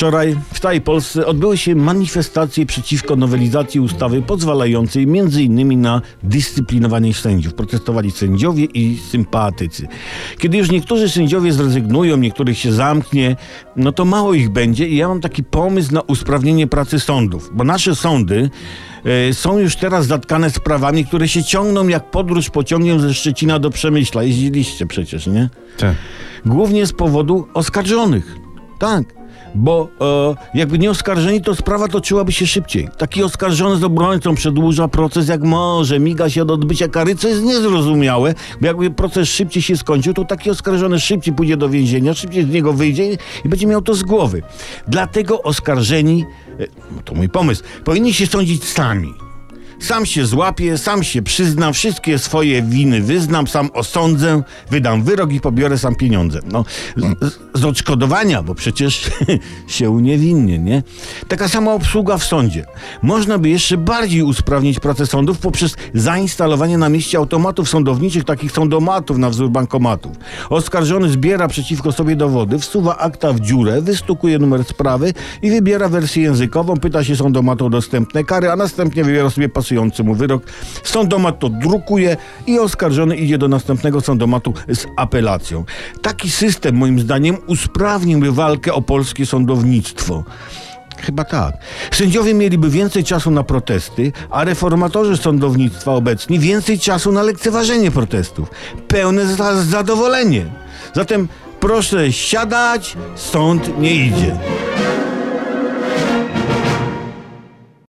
Wczoraj w całej Polsce odbyły się manifestacje przeciwko nowelizacji ustawy pozwalającej m.in. na dyscyplinowanie sędziów. Protestowali sędziowie i sympatycy. Kiedy już niektórzy sędziowie zrezygnują, niektórych się zamknie, no to mało ich będzie i ja mam taki pomysł na usprawnienie pracy sądów, bo nasze sądy e, są już teraz zatkane sprawami, które się ciągną jak podróż pociągiem ze Szczecina do Przemyśla. Jeździliście przecież, nie? Tak. Głównie z powodu oskarżonych. Tak. Bo e, jakby nie oskarżeni, to sprawa toczyłaby się szybciej. Taki oskarżony z obrońcą przedłuża proces jak może, miga się od odbycia kary, co jest niezrozumiałe, bo jakby proces szybciej się skończył, to taki oskarżony szybciej pójdzie do więzienia, szybciej z niego wyjdzie i będzie miał to z głowy. Dlatego oskarżeni, e, to mój pomysł, powinni się sądzić sami. Sam się złapię, sam się przyznam, wszystkie swoje winy wyznam, sam osądzę, wydam wyrok i pobiorę sam pieniądze. No, z, z odszkodowania, bo przecież się uniewinnie, nie? Taka sama obsługa w sądzie. Można by jeszcze bardziej usprawnić pracę sądów poprzez zainstalowanie na mieście automatów sądowniczych, takich sądomatów na wzór bankomatów. Oskarżony zbiera przeciwko sobie dowody, wsuwa akta w dziurę, wystukuje numer sprawy i wybiera wersję językową, pyta się sądomatu o dostępne kary, a następnie wybiera sobie mu wyrok. Sądomat to drukuje i oskarżony idzie do następnego sądomatu z apelacją. Taki system, moim zdaniem, usprawniłby walkę o polskie sądownictwo. Chyba tak. Sędziowie mieliby więcej czasu na protesty, a reformatorzy sądownictwa obecni więcej czasu na lekceważenie protestów. Pełne za zadowolenie. Zatem proszę siadać, sąd nie idzie.